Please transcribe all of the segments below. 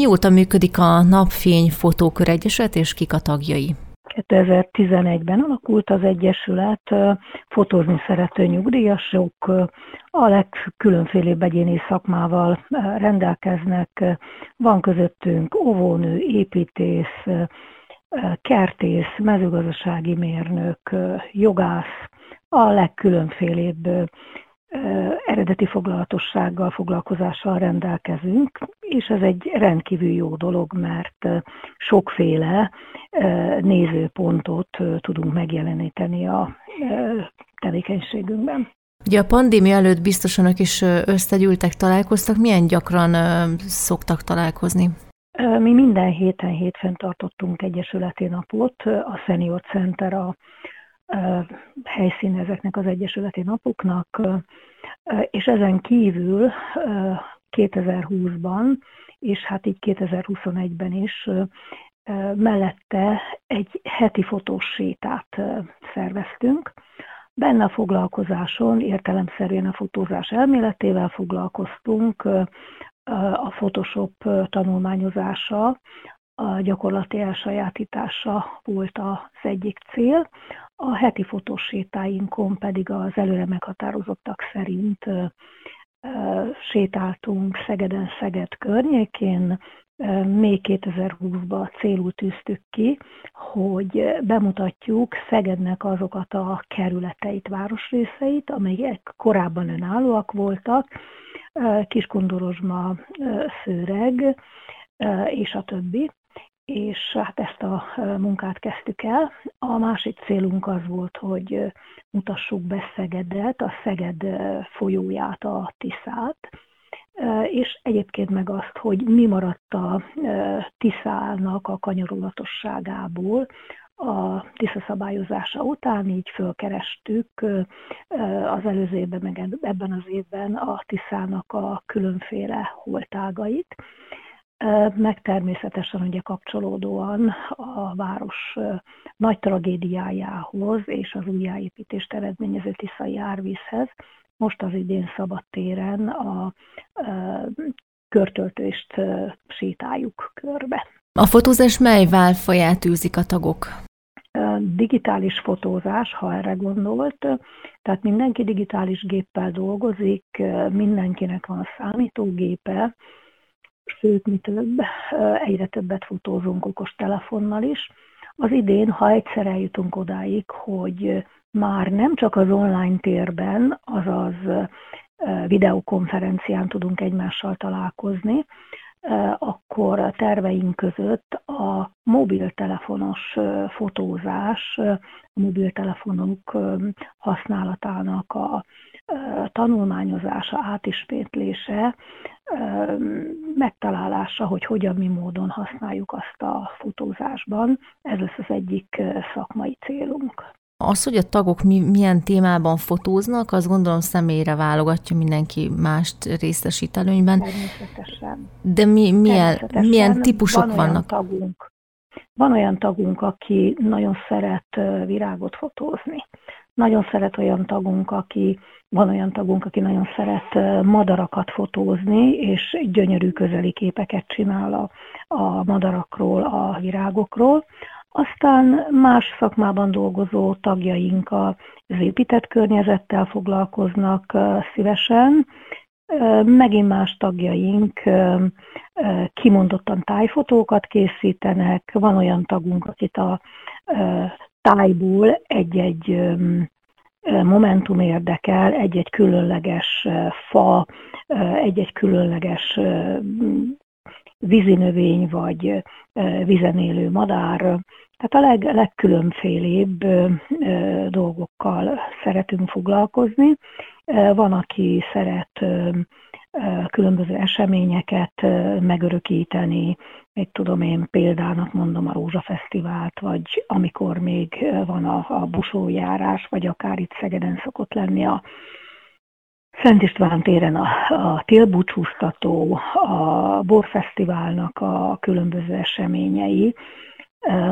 Mióta működik a Napfény Fotókör Egyesület, és kik a tagjai? 2011-ben alakult az Egyesület, fotózni szerető nyugdíjasok, a legkülönfélébb egyéni szakmával rendelkeznek. Van közöttünk óvónő, építész, kertész, mezőgazdasági mérnök, jogász, a legkülönfélébb eredeti foglalatossággal, foglalkozással rendelkezünk, és ez egy rendkívül jó dolog, mert sokféle nézőpontot tudunk megjeleníteni a tevékenységünkben. Ugye a pandémia előtt biztosan is összegyűltek, találkoztak. Milyen gyakran szoktak találkozni? Mi minden héten hétfőn tartottunk egyesületi napot, a Senior Center a helyszín ezeknek az egyesületi napoknak, és ezen kívül 2020-ban, és hát így 2021-ben is mellette egy heti fotós sétát szerveztünk. Benne a foglalkozáson értelemszerűen a fotózás elméletével foglalkoztunk, a Photoshop tanulmányozása, a gyakorlati elsajátítása volt az egyik cél. A heti fotósétáinkon pedig az előre meghatározottak szerint sétáltunk Szegeden, Szeged környékén, még 2020-ban célul tűztük ki, hogy bemutatjuk Szegednek azokat a kerületeit, városrészeit, amelyek korábban önállóak voltak, Kiskondorozsma, Szőreg, és a többi és hát ezt a munkát kezdtük el. A másik célunk az volt, hogy mutassuk be Szegedet, a Szeged folyóját, a Tiszát, és egyébként meg azt, hogy mi maradt a Tiszának a kanyarolatosságából, a Tisza szabályozása után, így fölkerestük az előző évben, meg ebben az évben a Tiszának a különféle holtágait, meg természetesen ugye kapcsolódóan a város nagy tragédiájához és az újjáépítést eredményező Tiszai árvízhez. Most az idén szabadtéren a, a körtöltést sétáljuk körbe. A fotózás mely válfaját űzik a tagok? Digitális fotózás, ha erre gondolt, tehát mindenki digitális géppel dolgozik, mindenkinek van számítógépe, sőt, mi több, egyre többet fotózunk okos telefonnal is. Az idén, ha egyszer eljutunk odáig, hogy már nem csak az online térben, azaz videokonferencián tudunk egymással találkozni, akkor a terveink között a mobiltelefonos fotózás, a mobiltelefonok használatának a tanulmányozása, átismétlése, megtalálása, hogy hogyan, mi módon használjuk azt a fotózásban. Ez lesz az egyik szakmai célunk. Az, hogy a tagok mi, milyen témában fotóznak, az gondolom személyre válogatja mindenki mást részesít előnyben. Természetesen. De mi, milyen, Természetesen. milyen típusok van vannak? Tagunk. Van olyan tagunk, aki nagyon szeret virágot fotózni. Nagyon szeret olyan tagunk, aki van olyan tagunk, aki nagyon szeret madarakat fotózni, és gyönyörű közeli képeket csinál a, a madarakról, a virágokról. Aztán más szakmában dolgozó tagjaink az épített környezettel foglalkoznak szívesen, megint más tagjaink kimondottan tájfotókat készítenek, van olyan tagunk, akit a tájból egy-egy momentum érdekel, egy-egy különleges fa, egy-egy különleges vízinövény vagy vizen élő madár. Tehát a leg, legkülönfélébb dolgokkal szeretünk foglalkozni. Van, aki szeret különböző eseményeket megörökíteni, még tudom én példának mondom a Rózsafesztivált, vagy amikor még van a, a busójárás, vagy akár itt Szegeden szokott lenni a Szent István téren a, a télbúcsúztató, a borfesztiválnak a különböző eseményei.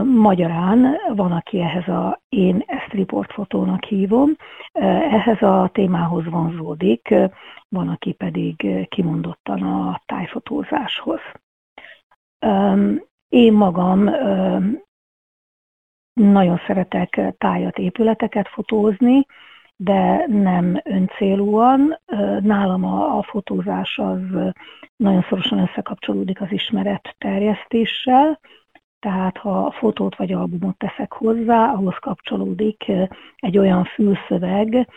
Magyarán van, aki ehhez a, én ezt riportfotónak hívom, ehhez a témához vonzódik, van, aki pedig kimondottan a tájfotózáshoz. Én magam nagyon szeretek tájat, épületeket fotózni, de nem öncélúan. Nálam a, a fotózás az nagyon szorosan összekapcsolódik az ismeret terjesztéssel, tehát ha fotót vagy albumot teszek hozzá, ahhoz kapcsolódik egy olyan fülszöveg,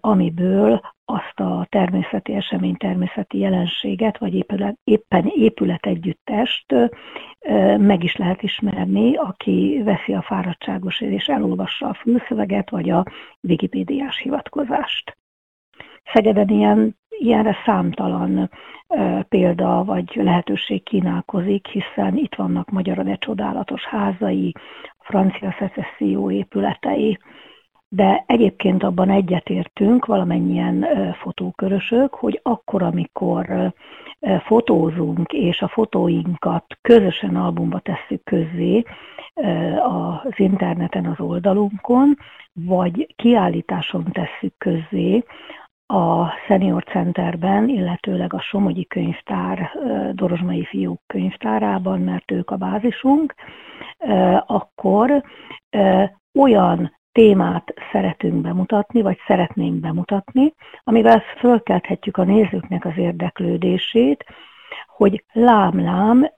amiből azt a természeti esemény, természeti jelenséget, vagy éppen, éppen épületegyüttest meg is lehet ismerni, aki veszi a fáradtságos és elolvassa a fülszöveget, vagy a Wikipédiás hivatkozást. Szegeden ilyen, ilyenre számtalan példa vagy lehetőség kínálkozik, hiszen itt vannak magyarul egy csodálatos házai, francia szecesszió épületei, de egyébként abban egyetértünk valamennyien fotókörösök, hogy akkor, amikor fotózunk, és a fotóinkat közösen albumba tesszük közzé az interneten, az oldalunkon, vagy kiállításon tesszük közzé, a Senior Centerben, illetőleg a Somogyi Könyvtár, Dorozsmai Fiúk könyvtárában, mert ők a bázisunk, akkor olyan témát szeretünk bemutatni, vagy szeretnénk bemutatni, amivel fölkelthetjük a nézőknek az érdeklődését, hogy lám-lám,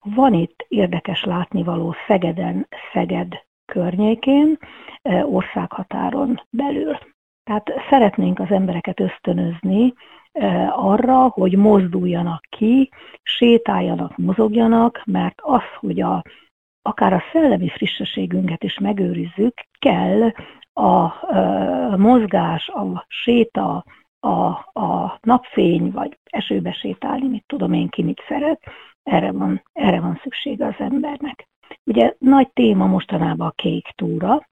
van itt érdekes látnivaló Szegeden, Szeged környékén, országhatáron belül. Tehát szeretnénk az embereket ösztönözni arra, hogy mozduljanak ki, sétáljanak, mozogjanak, mert az, hogy a akár a szellemi frissességünket is megőrizzük, kell a, a mozgás, a séta, a, a napfény, vagy esőbe sétálni, mit tudom én ki mit szeret, erre van, erre van szüksége az embernek. Ugye nagy téma mostanában a kék túra,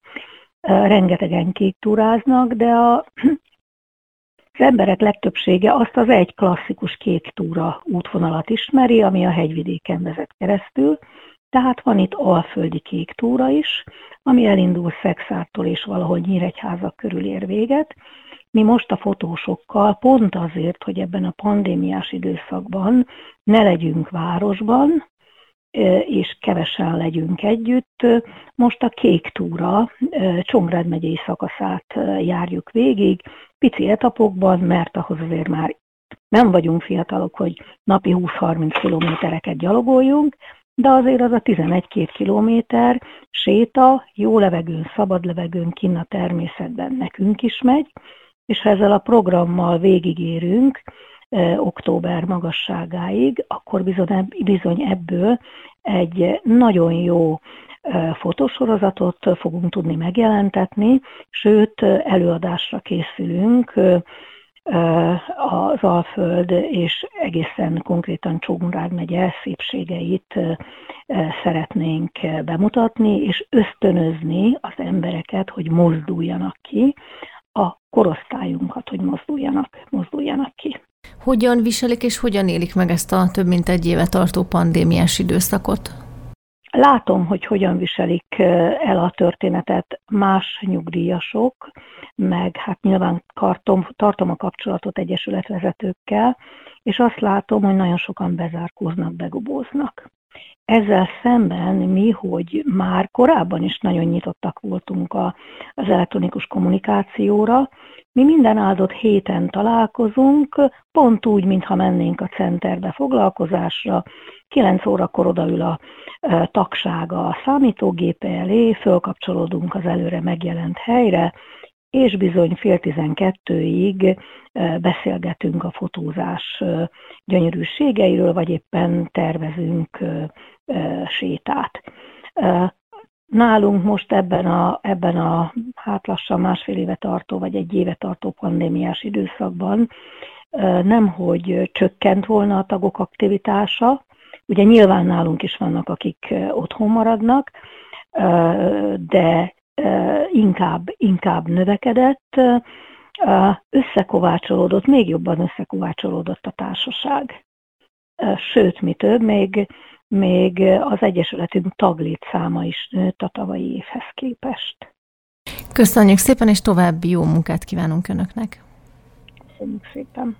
rengetegen kék túráznak, de a, az emberek legtöbbsége azt az egy klasszikus kék túra útvonalat ismeri, ami a hegyvidéken vezet keresztül, tehát van itt alföldi kék túra is, ami elindul Szexártól és valahol Nyíregyháza körül ér véget. Mi most a fotósokkal pont azért, hogy ebben a pandémiás időszakban ne legyünk városban, és kevesen legyünk együtt. Most a Kék Túra Csongrád megyei szakaszát járjuk végig, pici etapokban, mert ahhoz azért már nem vagyunk fiatalok, hogy napi 20-30 kilométereket gyalogoljunk, de azért az a 11-2 kilométer séta, jó levegőn, szabad levegőn, kinn a természetben nekünk is megy, és ha ezzel a programmal végigérünk e, október magasságáig, akkor bizony, bizony ebből egy nagyon jó e, fotósorozatot fogunk tudni megjelentetni, sőt előadásra készülünk, e, az Alföld és egészen konkrétan Csongrád megye szépségeit szeretnénk bemutatni, és ösztönözni az embereket, hogy mozduljanak ki, a korosztályunkat, hogy mozduljanak, mozduljanak ki. Hogyan viselik és hogyan élik meg ezt a több mint egy éve tartó pandémiás időszakot? Látom, hogy hogyan viselik el a történetet más nyugdíjasok, meg hát nyilván kartom, tartom a kapcsolatot egyesületvezetőkkel, és azt látom, hogy nagyon sokan bezárkóznak, begubóznak. Ezzel szemben mi, hogy már korábban is nagyon nyitottak voltunk a, az elektronikus kommunikációra, mi minden áldott héten találkozunk, pont úgy, mintha mennénk a centerbe foglalkozásra, 9 órakor odaül a tagsága a számítógépe elé, fölkapcsolódunk az előre megjelent helyre, és bizony fél tizenkettőig beszélgetünk a fotózás gyönyörűségeiről, vagy éppen tervezünk sétát. Nálunk most ebben a, ebben a hát lassan másfél éve tartó, vagy egy éve tartó pandémiás időszakban nem, hogy csökkent volna a tagok aktivitása, ugye nyilván nálunk is vannak, akik otthon maradnak, de inkább, inkább növekedett, összekovácsolódott, még jobban összekovácsolódott a társaság. Sőt, mi több, még, még az Egyesületünk taglét száma is nőtt a tavalyi évhez képest. Köszönjük szépen, és további jó munkát kívánunk Önöknek! Köszönjük szépen!